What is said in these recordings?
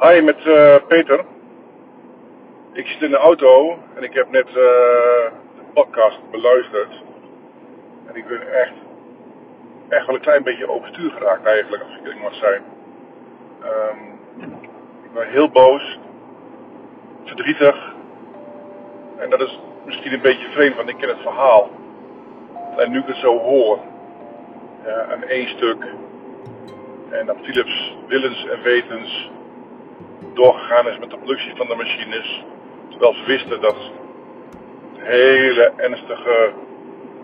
Hi, met eh, Peter. Ik zit in de auto en ik heb net eh, de podcast beluisterd. En ik ben echt, echt wel een klein beetje overstuur geraakt eigenlijk, als ik eerlijk mag zijn. Ehm, ik ben heel boos, verdrietig. En dat is misschien een beetje vreemd, want ik ken het verhaal. En nu ik het zo hoor, ja, aan één stuk. En dat Philips willens en wetens doorgegaan is met de productie van de machines. Terwijl ze wisten dat het hele ernstige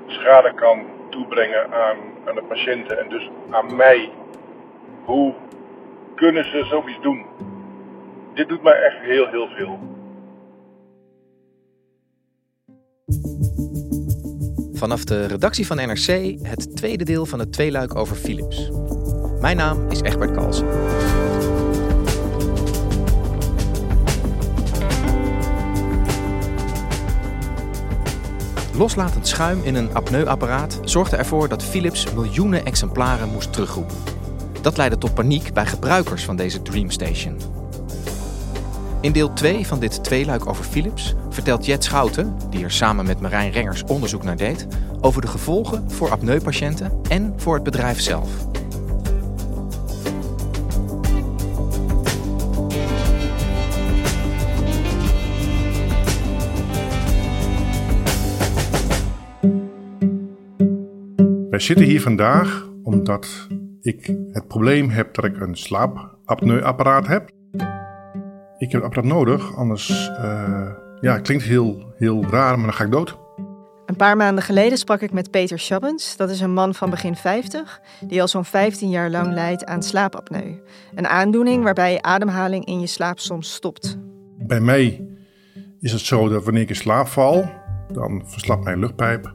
schade kan toebrengen aan, aan de patiënten en dus aan mij. Hoe kunnen ze zoiets doen? Dit doet mij echt heel, heel veel. Vanaf de redactie van NRC het tweede deel van het tweeluik over Philips. Mijn naam is Egbert Kalsen. Loslatend schuim in een apneuapparaat zorgde ervoor dat Philips miljoenen exemplaren moest terugroepen. Dat leidde tot paniek bij gebruikers van deze Dreamstation. In deel 2 van dit tweeluik over Philips vertelt Jet Schouten, die er samen met Marijn Rengers onderzoek naar deed, over de gevolgen voor apneupatiënten en voor het bedrijf zelf. Wij zitten hier vandaag omdat ik het probleem heb dat ik een slaapapneuapparaat heb. Ik heb het apparaat nodig, anders uh, ja, het klinkt heel, heel raar, maar dan ga ik dood. Een paar maanden geleden sprak ik met Peter Schabbens. Dat is een man van begin 50 die al zo'n 15 jaar lang lijdt aan slaapapneu. Een aandoening waarbij je ademhaling in je slaap soms stopt. Bij mij is het zo dat wanneer ik in slaap val, dan verslapt mijn luchtpijp,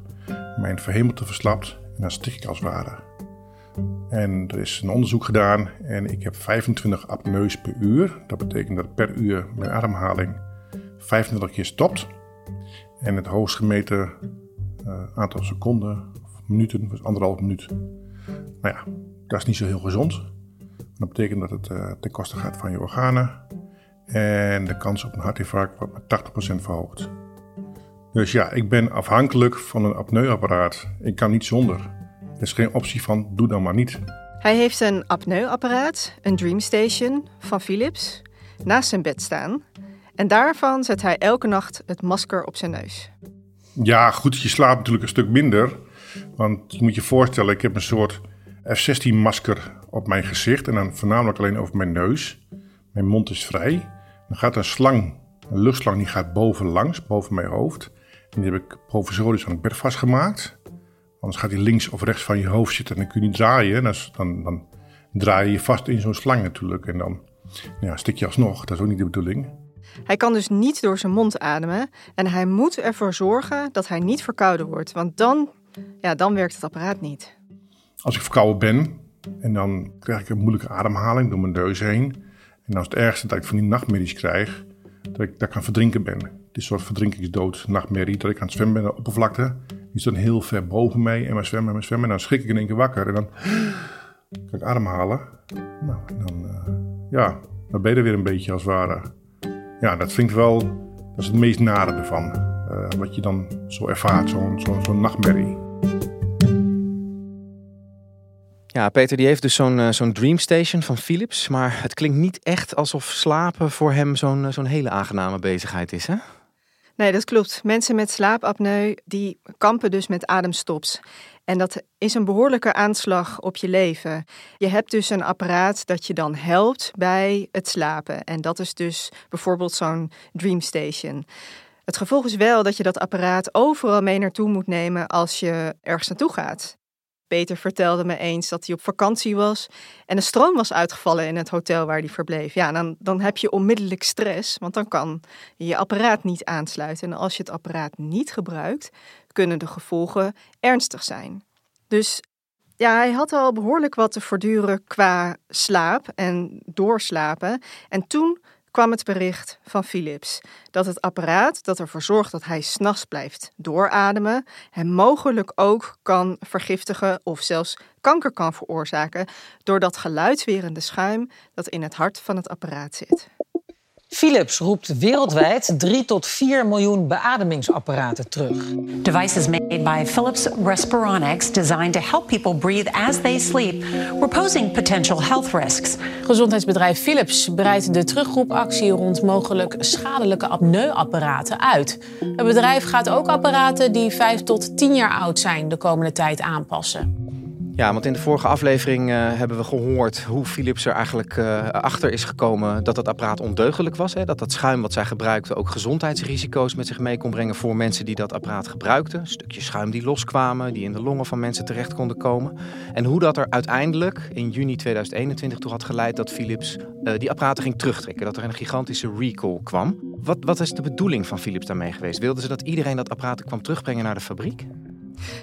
mijn verhemelte verslapt en dan stik ik als het ware. En er is een onderzoek gedaan en ik heb 25 apneus per uur. Dat betekent dat per uur mijn ademhaling 25 keer stopt. En het hoogst gemeten uh, aantal seconden of minuten was anderhalf minuut. Nou ja, dat is niet zo heel gezond. Dat betekent dat het uh, ten koste gaat van je organen. En de kans op een hartinfarct wordt met 80% verhoogd. Dus ja, ik ben afhankelijk van een apneuapparaat. Ik kan niet zonder. Er is geen optie van doe dan maar niet. Hij heeft een apneuapparaat, een Dreamstation van Philips, naast zijn bed staan. En daarvan zet hij elke nacht het masker op zijn neus. Ja, goed, je slaapt natuurlijk een stuk minder. Want je moet je voorstellen, ik heb een soort F-16 masker op mijn gezicht. En dan voornamelijk alleen over mijn neus. Mijn mond is vrij. Dan gaat een slang, een luchtslang, die gaat bovenlangs, boven mijn hoofd. En die heb ik provisorisch aan het bed vastgemaakt. Anders gaat hij links of rechts van je hoofd zitten en dan kun je niet draaien. Dan, dan, dan draai je je vast in zo'n slang natuurlijk. En dan ja, stik je alsnog. Dat is ook niet de bedoeling. Hij kan dus niet door zijn mond ademen. En hij moet ervoor zorgen dat hij niet verkouden wordt. Want dan, ja, dan werkt het apparaat niet. Als ik verkouden ben en dan krijg ik een moeilijke ademhaling door mijn neus heen. En dan is het ergste dat ik van die nachtmerries krijg. Dat ik, dat ik aan verdrinken ben. Een soort verdrinkingsdood, nachtmerrie. Dat ik aan het zwemmen ben de oppervlakte. Die is dan heel ver boven mij en maar zwemmen en zwemmen. En dan schrik ik in één keer wakker en dan kan ik ademhalen. Nou, dan, uh, ja, dan ben je er weer een beetje als het ware. Ja, dat vind wel, dat is het meest nare ervan. Uh, wat je dan zo ervaart, zo'n zo, nachtmerrie. Ja, Peter die heeft dus zo'n uh, zo'n Dreamstation van Philips. Maar het klinkt niet echt alsof slapen voor hem zo'n zo'n hele aangename bezigheid is, hè? Nee, dat klopt. Mensen met slaapapneu die kampen dus met ademstops. En dat is een behoorlijke aanslag op je leven. Je hebt dus een apparaat dat je dan helpt bij het slapen. En dat is dus bijvoorbeeld zo'n Dreamstation. Het gevolg is wel dat je dat apparaat overal mee naartoe moet nemen als je ergens naartoe gaat. Peter vertelde me eens dat hij op vakantie was en de stroom was uitgevallen in het hotel waar hij verbleef. Ja, dan, dan heb je onmiddellijk stress, want dan kan je je apparaat niet aansluiten. En als je het apparaat niet gebruikt, kunnen de gevolgen ernstig zijn. Dus ja, hij had al behoorlijk wat te verduren qua slaap en doorslapen. En toen kwam het bericht van Philips dat het apparaat dat ervoor zorgt dat hij s'nachts blijft doorademen, hem mogelijk ook kan vergiftigen of zelfs kanker kan veroorzaken door dat geluidswerende schuim dat in het hart van het apparaat zit. Philips roept wereldwijd 3 tot 4 miljoen beademingsapparaten terug. Devices made by Philips Respironics designed to help people breathe as they sleep were posing potential health risks. Gezondheidsbedrijf Philips breidt de terugroepactie rond mogelijk schadelijke apneuapparaten uit. Het bedrijf gaat ook apparaten die 5 tot 10 jaar oud zijn de komende tijd aanpassen. Ja, want in de vorige aflevering uh, hebben we gehoord hoe Philips er eigenlijk uh, achter is gekomen dat dat apparaat ondeugelijk was. Hè? Dat dat schuim wat zij gebruikten ook gezondheidsrisico's met zich mee kon brengen voor mensen die dat apparaat gebruikten. Stukjes schuim die loskwamen, die in de longen van mensen terecht konden komen. En hoe dat er uiteindelijk in juni 2021 toe had geleid dat Philips uh, die apparaten ging terugtrekken. Dat er een gigantische recall kwam. Wat, wat is de bedoeling van Philips daarmee geweest? Wilden ze dat iedereen dat apparaat kwam terugbrengen naar de fabriek?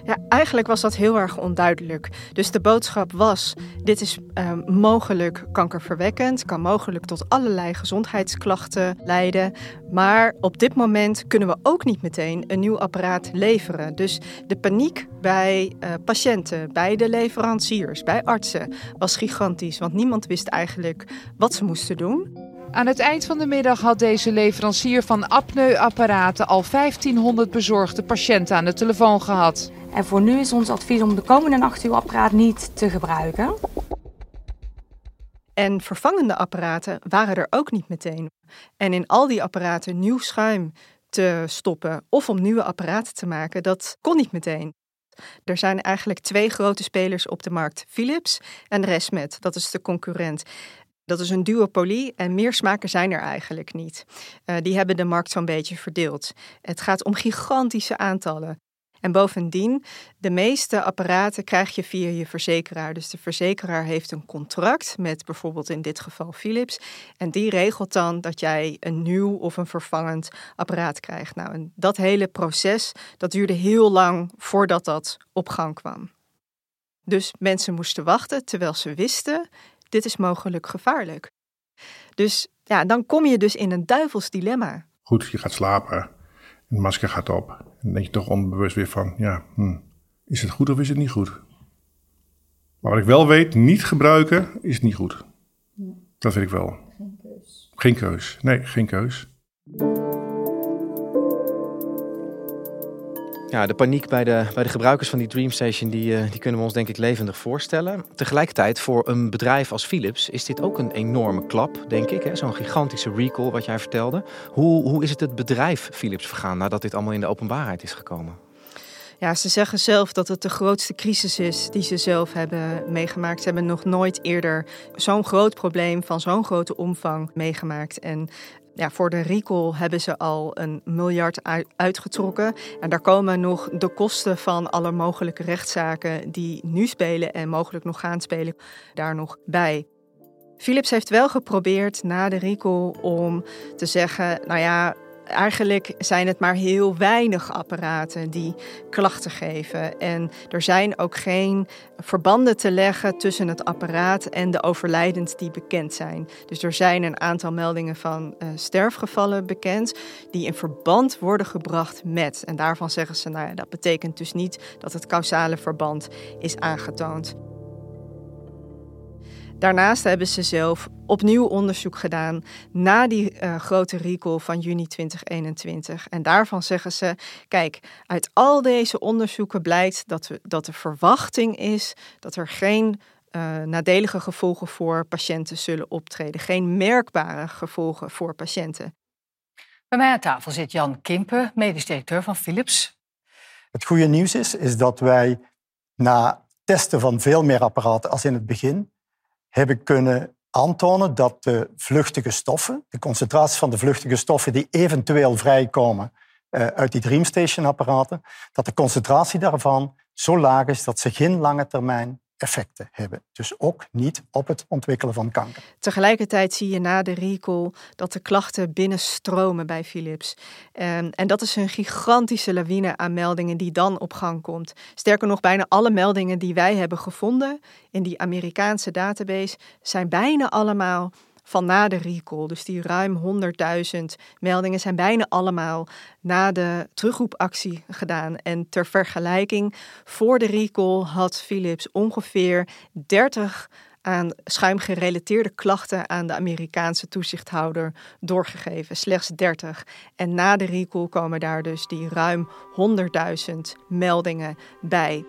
Ja, eigenlijk was dat heel erg onduidelijk. Dus de boodschap was: dit is uh, mogelijk kankerverwekkend, kan mogelijk tot allerlei gezondheidsklachten leiden. Maar op dit moment kunnen we ook niet meteen een nieuw apparaat leveren. Dus de paniek bij uh, patiënten, bij de leveranciers, bij artsen was gigantisch, want niemand wist eigenlijk wat ze moesten doen. Aan het eind van de middag had deze leverancier van apneuapparaten al 1500 bezorgde patiënten aan de telefoon gehad. En voor nu is ons advies om de komende nacht uw apparaat niet te gebruiken. En vervangende apparaten waren er ook niet meteen. En in al die apparaten nieuw schuim te stoppen of om nieuwe apparaten te maken, dat kon niet meteen. Er zijn eigenlijk twee grote spelers op de markt: Philips en Resmed, dat is de concurrent. Dat is een duopolie en meer smaken zijn er eigenlijk niet. Uh, die hebben de markt zo'n beetje verdeeld. Het gaat om gigantische aantallen. En bovendien, de meeste apparaten krijg je via je verzekeraar. Dus de verzekeraar heeft een contract met bijvoorbeeld in dit geval Philips. En die regelt dan dat jij een nieuw of een vervangend apparaat krijgt. Nou, en dat hele proces, dat duurde heel lang voordat dat op gang kwam. Dus mensen moesten wachten terwijl ze wisten dit is mogelijk gevaarlijk. Dus ja, dan kom je dus in een duivels dilemma. Goed, je gaat slapen, een masker gaat op. En dan denk je toch onbewust weer van, ja, hm, is het goed of is het niet goed? Maar wat ik wel weet, niet gebruiken is niet goed. Dat weet ik wel. Geen keus. Geen keus. Nee, geen keus. Ja, de paniek bij de, bij de gebruikers van die Dreamstation, die, uh, die kunnen we ons denk ik levendig voorstellen. Tegelijkertijd, voor een bedrijf als Philips is dit ook een enorme klap, denk ik. Zo'n gigantische recall wat jij vertelde. Hoe, hoe is het het bedrijf Philips vergaan nadat dit allemaal in de openbaarheid is gekomen? Ja, ze zeggen zelf dat het de grootste crisis is die ze zelf hebben meegemaakt. Ze hebben nog nooit eerder zo'n groot probleem van zo'n grote omvang meegemaakt. En ja, voor de recall hebben ze al een miljard uitgetrokken. En daar komen nog de kosten van alle mogelijke rechtszaken die nu spelen en mogelijk nog gaan spelen, daar nog bij. Philips heeft wel geprobeerd na de recall om te zeggen: nou ja, Eigenlijk zijn het maar heel weinig apparaten die klachten geven. En er zijn ook geen verbanden te leggen tussen het apparaat en de overlijdens die bekend zijn. Dus er zijn een aantal meldingen van uh, sterfgevallen bekend die in verband worden gebracht met. En daarvan zeggen ze, nou ja, dat betekent dus niet dat het causale verband is aangetoond. Daarnaast hebben ze zelf opnieuw onderzoek gedaan na die uh, grote recall van juni 2021. En daarvan zeggen ze: kijk, uit al deze onderzoeken blijkt dat, we, dat de verwachting is dat er geen uh, nadelige gevolgen voor patiënten zullen optreden. Geen merkbare gevolgen voor patiënten. Bij mij aan tafel zit Jan Kimpen, medisch directeur van Philips. Het goede nieuws is, is dat wij na testen van veel meer apparaten als in het begin hebben kunnen aantonen dat de vluchtige stoffen, de concentratie van de vluchtige stoffen die eventueel vrijkomen uh, uit die DreamStation-apparaten, dat de concentratie daarvan zo laag is dat ze geen lange termijn effecten hebben. Dus ook niet op het ontwikkelen van kanker. Tegelijkertijd zie je na de recall dat de klachten binnenstromen bij Philips. En, en dat is een gigantische lawine aan meldingen die dan op gang komt. Sterker nog, bijna alle meldingen die wij hebben gevonden in die Amerikaanse database zijn bijna allemaal van na de recall. Dus die ruim 100.000 meldingen zijn bijna allemaal na de terugroepactie gedaan. En ter vergelijking, voor de recall had Philips ongeveer 30 aan schuimgerelateerde klachten aan de Amerikaanse toezichthouder doorgegeven. Slechts 30. En na de recall komen daar dus die ruim 100.000 meldingen bij.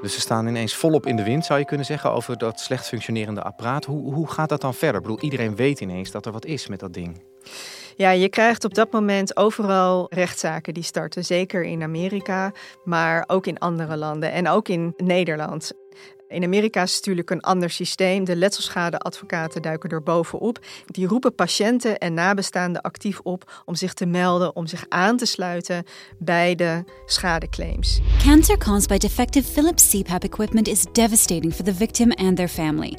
Dus ze staan ineens volop in de wind, zou je kunnen zeggen, over dat slecht functionerende apparaat. Hoe, hoe gaat dat dan verder? Ik bedoel, iedereen weet ineens dat er wat is met dat ding. Ja, je krijgt op dat moment overal rechtszaken die starten. Zeker in Amerika, maar ook in andere landen en ook in Nederland. In Amerika is het natuurlijk een ander systeem. De letselschadeadvocaten duiken er bovenop. Die roepen patiënten en nabestaanden actief op om zich te melden, om zich aan te sluiten bij de schadeclaims. Cancer caused by defective Philips CPAP equipment is devastating for the victim and their family.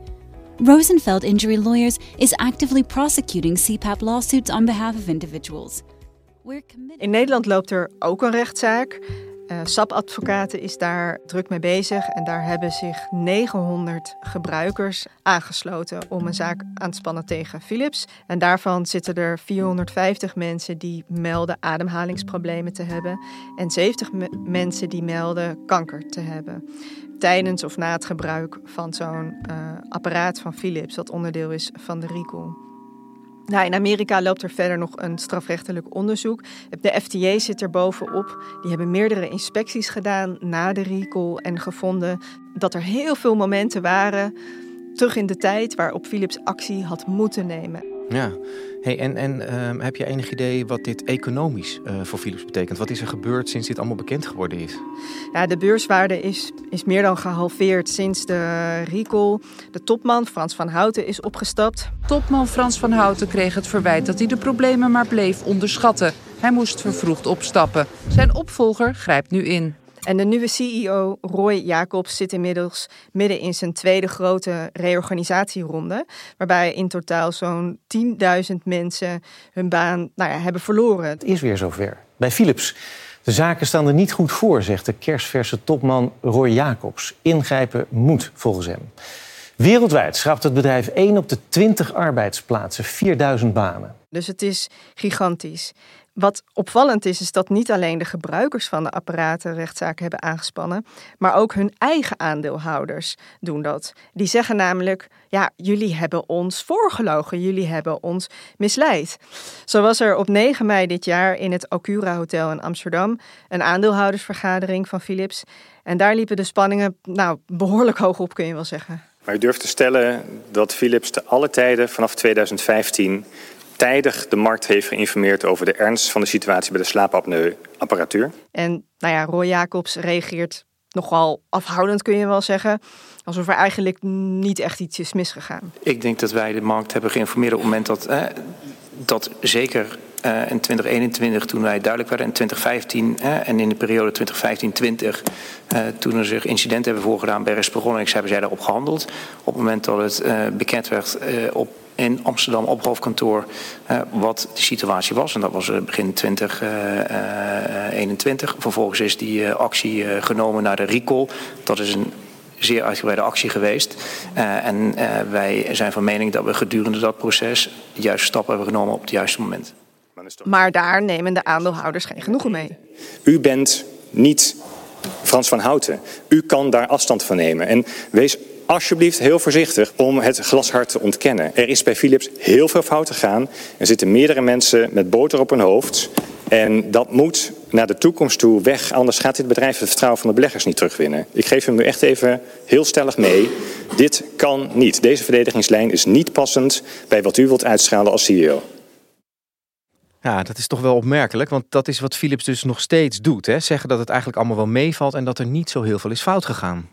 Rosenfeld Injury Lawyers is actively prosecuting CPAP lawsuits on behalf of individuals. In Nederland loopt er ook een rechtszaak. Uh, SAP-advocaten is daar druk mee bezig en daar hebben zich 900 gebruikers aangesloten om een zaak aan te spannen tegen Philips. En daarvan zitten er 450 mensen die melden ademhalingsproblemen te hebben en 70 mensen die melden kanker te hebben. Tijdens of na het gebruik van zo'n uh, apparaat van Philips, dat onderdeel is van de recall. Nou, in Amerika loopt er verder nog een strafrechtelijk onderzoek. De FDA zit er bovenop. Die hebben meerdere inspecties gedaan na de recall en gevonden dat er heel veel momenten waren terug in de tijd waarop Philips actie had moeten nemen. Ja, hey, en, en ehm, heb je enig idee wat dit economisch uh, voor Philips betekent? Wat is er gebeurd sinds dit allemaal bekend geworden is? Ja, de beurswaarde is, is meer dan gehalveerd sinds de recall. De topman Frans van Houten is opgestapt. Topman Frans van Houten kreeg het verwijt dat hij de problemen maar bleef onderschatten. Hij moest vervroegd opstappen. Zijn opvolger grijpt nu in. En de nieuwe CEO, Roy Jacobs, zit inmiddels midden in zijn tweede grote reorganisatieronde. Waarbij in totaal zo'n 10.000 mensen hun baan nou ja, hebben verloren. Het is weer zover. Bij Philips. De zaken staan er niet goed voor, zegt de kerstverse topman Roy Jacobs. Ingrijpen moet volgens hem. Wereldwijd schrapt het bedrijf 1 op de 20 arbeidsplaatsen, 4000 banen. Dus het is gigantisch. Wat opvallend is, is dat niet alleen de gebruikers van de apparaten rechtszaken hebben aangespannen, maar ook hun eigen aandeelhouders doen dat. Die zeggen namelijk: ja, jullie hebben ons voorgelogen, jullie hebben ons misleid. Zo was er op 9 mei dit jaar in het Okura Hotel in Amsterdam een aandeelhoudersvergadering van Philips. En daar liepen de spanningen nou, behoorlijk hoog op, kun je wel zeggen. Maar u durft te stellen dat Philips te alle tijden vanaf 2015 tijdig de markt heeft geïnformeerd over de ernst van de situatie bij de slaapapneuapparatuur. En nou ja, Roy Jacobs reageert nogal afhoudend, kun je wel zeggen. Alsof er eigenlijk niet echt iets is misgegaan. Ik denk dat wij de markt hebben geïnformeerd op het moment dat, eh, dat zeker uh, in 2021, toen wij duidelijk werden, in 2015 uh, en in de periode 2015-20, uh, toen er zich incidenten hebben voorgedaan bij Respironics, hebben zij daarop gehandeld. Op het moment dat het bekend werd op in Amsterdam op hoofdkantoor uh, wat de situatie was. En dat was uh, begin 2021. Uh, Vervolgens is die actie genomen naar de recall. Dat is een zeer uitgebreide actie geweest. en wij zijn van mening dat we gedurende dat proces de juiste stappen hebben genomen op het juiste moment. Maar daar nemen de aandeelhouders geen genoegen mee. U bent niet Frans van Houten. U kan daar afstand van nemen. En wees alsjeblieft heel voorzichtig om het glashard te ontkennen. Er is bij Philips heel veel fout gegaan. Er zitten meerdere mensen met boter op hun hoofd. En dat moet naar de toekomst toe weg. Anders gaat dit bedrijf het vertrouwen van de beleggers niet terugwinnen. Ik geef hem nu echt even heel stellig mee. Dit kan niet. Deze verdedigingslijn is niet passend bij wat u wilt uitschalen als CEO. Ja, dat is toch wel opmerkelijk, want dat is wat Philips dus nog steeds doet. Hè? Zeggen dat het eigenlijk allemaal wel meevalt en dat er niet zo heel veel is fout gegaan.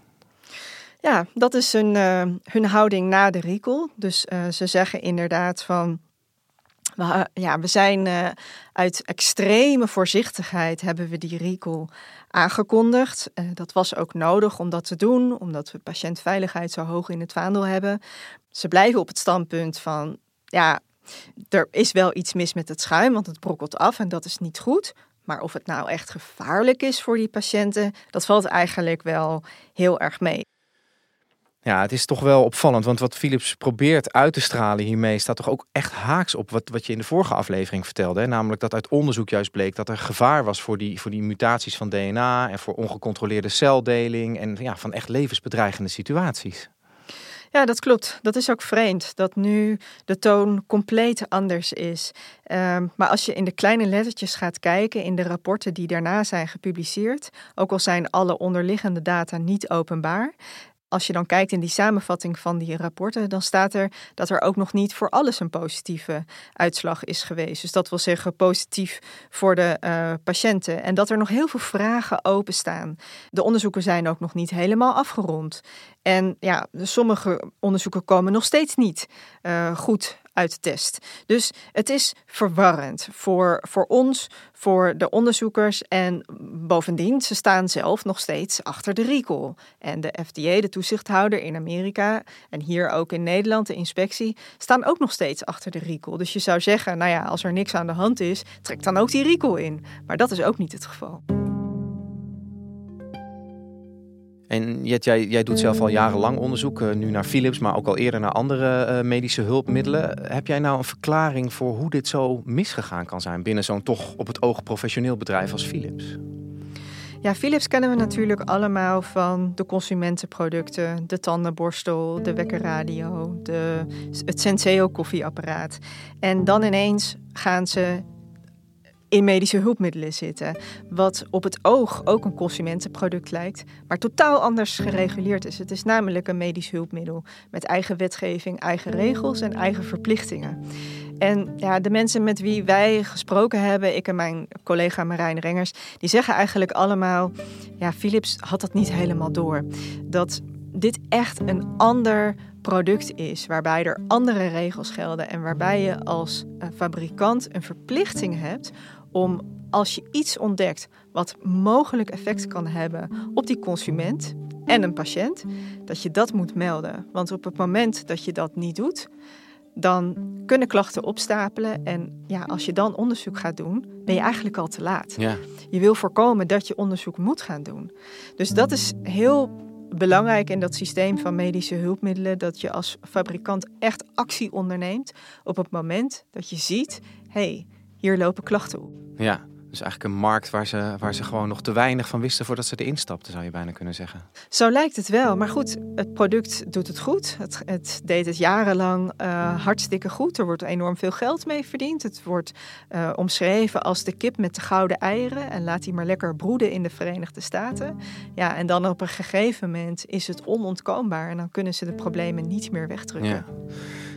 Ja, dat is hun, uh, hun houding na de recall. Dus uh, ze zeggen inderdaad van we, ja, we zijn uh, uit extreme voorzichtigheid hebben we die recall aangekondigd. Dat was ook nodig om dat te doen, omdat we patiëntveiligheid zo hoog in het vaandel hebben. Ze blijven op het standpunt van, ja, er is wel iets mis met het schuim, want het brokkelt af en dat is niet goed. Maar of het nou echt gevaarlijk is voor die patiënten, dat valt eigenlijk wel heel erg mee. Ja, het is toch wel opvallend, want wat Philips probeert uit te stralen hiermee staat toch ook echt haaks op wat, wat je in de vorige aflevering vertelde. Namelijk dat uit onderzoek juist bleek dat er gevaar was voor die, voor die mutaties van DNA en voor ongecontroleerde celdeling en ja, van echt levensbedreigende situaties. Ja, dat klopt. Dat is ook vreemd dat nu de toon compleet anders is. Um, maar als je in de kleine lettertjes gaat kijken in de rapporten die daarna zijn gepubliceerd, ook al zijn alle onderliggende data niet openbaar, als je dan kijkt in die samenvatting van die rapporten, dan staat er dat er ook nog niet voor alles een positieve uitslag is geweest. Dus dat wil zeggen positief voor de uh, patiënten. En dat er nog heel veel vragen openstaan. De onderzoeken zijn ook nog niet helemaal afgerond. En ja, sommige onderzoeken komen nog steeds niet uh, goed uit de test. Dus het is verwarrend voor, voor ons, voor de onderzoekers. En bovendien, ze staan zelf nog steeds achter de recall. En de FDA, de toezichthouder in Amerika en hier ook in Nederland, de inspectie, staan ook nog steeds achter de recall. Dus je zou zeggen, nou ja, als er niks aan de hand is, trek dan ook die recall in. Maar dat is ook niet het geval. En Jet, jij, jij doet zelf al jarenlang onderzoek, uh, nu naar Philips, maar ook al eerder naar andere uh, medische hulpmiddelen. Heb jij nou een verklaring voor hoe dit zo misgegaan kan zijn binnen zo'n toch op het oog professioneel bedrijf als Philips? Ja, Philips kennen we natuurlijk allemaal van de consumentenproducten, de tandenborstel, de wekkerradio, de, het Senseo koffieapparaat. En dan ineens gaan ze in medische hulpmiddelen zitten. Wat op het oog ook een consumentenproduct lijkt, maar totaal anders gereguleerd is. Het is namelijk een medisch hulpmiddel met eigen wetgeving, eigen regels en eigen verplichtingen. En ja, de mensen met wie wij gesproken hebben, ik en mijn collega Marijn Rengers, die zeggen eigenlijk allemaal: ja, Philips had dat niet helemaal door. Dat dit echt een ander product is, waarbij er andere regels gelden en waarbij je als eh, fabrikant een verplichting hebt om als je iets ontdekt wat mogelijk effect kan hebben op die consument en een patiënt, dat je dat moet melden. Want op het moment dat je dat niet doet, dan kunnen klachten opstapelen. En ja, als je dan onderzoek gaat doen, ben je eigenlijk al te laat. Ja. Je wil voorkomen dat je onderzoek moet gaan doen. Dus dat is heel belangrijk in dat systeem van medische hulpmiddelen. Dat je als fabrikant echt actie onderneemt op het moment dat je ziet: hé, hey, hier lopen klachten op. Ja, dus eigenlijk een markt waar ze, waar ze gewoon nog te weinig van wisten voordat ze erin stapten, zou je bijna kunnen zeggen. Zo lijkt het wel. Maar goed, het product doet het goed. Het, het deed het jarenlang uh, hartstikke goed. Er wordt enorm veel geld mee verdiend. Het wordt uh, omschreven als de kip met de gouden eieren. En laat die maar lekker broeden in de Verenigde Staten. Ja, en dan op een gegeven moment is het onontkoombaar. En dan kunnen ze de problemen niet meer wegdrukken. Ja.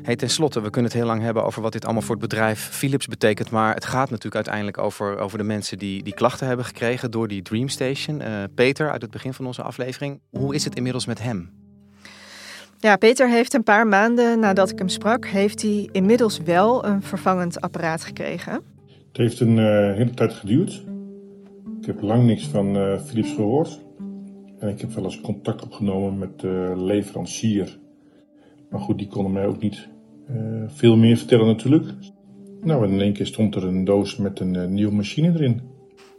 Hey, ten slotte, we kunnen het heel lang hebben over wat dit allemaal voor het bedrijf Philips betekent. Maar het gaat natuurlijk uiteindelijk over, over de mensen die, die klachten hebben gekregen door die Dreamstation. Uh, Peter, uit het begin van onze aflevering. Hoe is het inmiddels met hem? Ja, Peter heeft een paar maanden nadat ik hem sprak, heeft hij inmiddels wel een vervangend apparaat gekregen. Het heeft een uh, hele tijd geduurd. Ik heb lang niks van uh, Philips gehoord. En ik heb wel eens contact opgenomen met de leverancier. Maar goed, die konden mij ook niet uh, veel meer vertellen natuurlijk. Nou, en in één keer stond er een doos met een uh, nieuwe machine erin.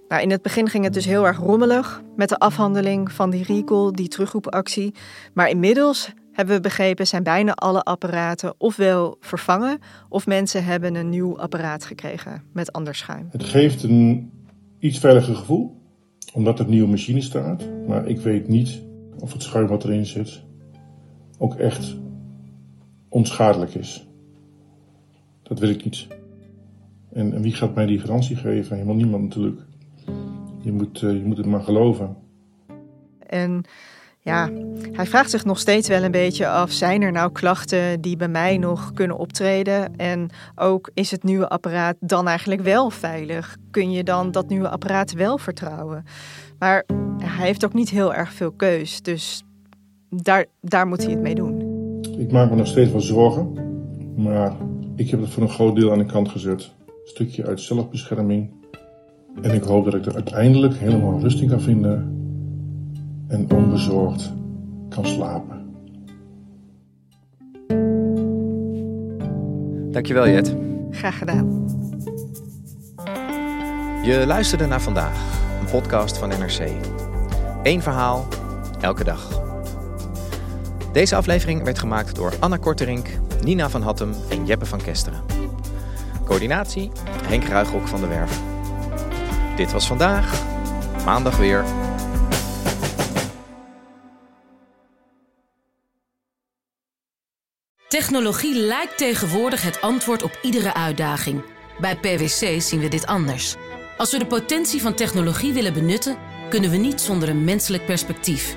Nou, in het begin ging het dus heel erg rommelig met de afhandeling van die recall, die terugroepactie. Maar inmiddels hebben we begrepen, zijn bijna alle apparaten ofwel vervangen of mensen hebben een nieuw apparaat gekregen met ander schuim. Het geeft een iets veiliger gevoel, omdat er nieuwe machine staat. Maar ik weet niet of het schuim wat erin zit ook echt onschadelijk is. Dat wil ik niet. En, wie gaat mij die garantie geven? Helemaal niemand natuurlijk. Je moet, je moet het maar geloven. En ja, hij vraagt zich nog steeds wel een beetje af: zijn er nou klachten die bij mij nog kunnen optreden? En ook is het nieuwe apparaat dan eigenlijk wel veilig? Kun je dan dat nieuwe apparaat wel vertrouwen? Maar hij heeft ook niet heel erg veel keus, dus daar, daar moet hij het mee doen. Ik maak me nog steeds wel zorgen, maar ik heb het voor een groot deel aan de kant gezet. Een stukje uit zelfbescherming. En ik hoop dat ik er uiteindelijk helemaal rust in kan vinden en onbezorgd kan slapen. Dankjewel, Jet. Graag gedaan. Je luisterde naar vandaag, een podcast van NRC. Eén verhaal, elke dag. Deze aflevering werd gemaakt door Anna Korterink, Nina van Hattem en Jeppe van Kesteren. Coördinatie Henk Ruigrok van de Werven. Dit was vandaag, maandag weer. Technologie lijkt tegenwoordig het antwoord op iedere uitdaging. Bij PwC zien we dit anders. Als we de potentie van technologie willen benutten, kunnen we niet zonder een menselijk perspectief.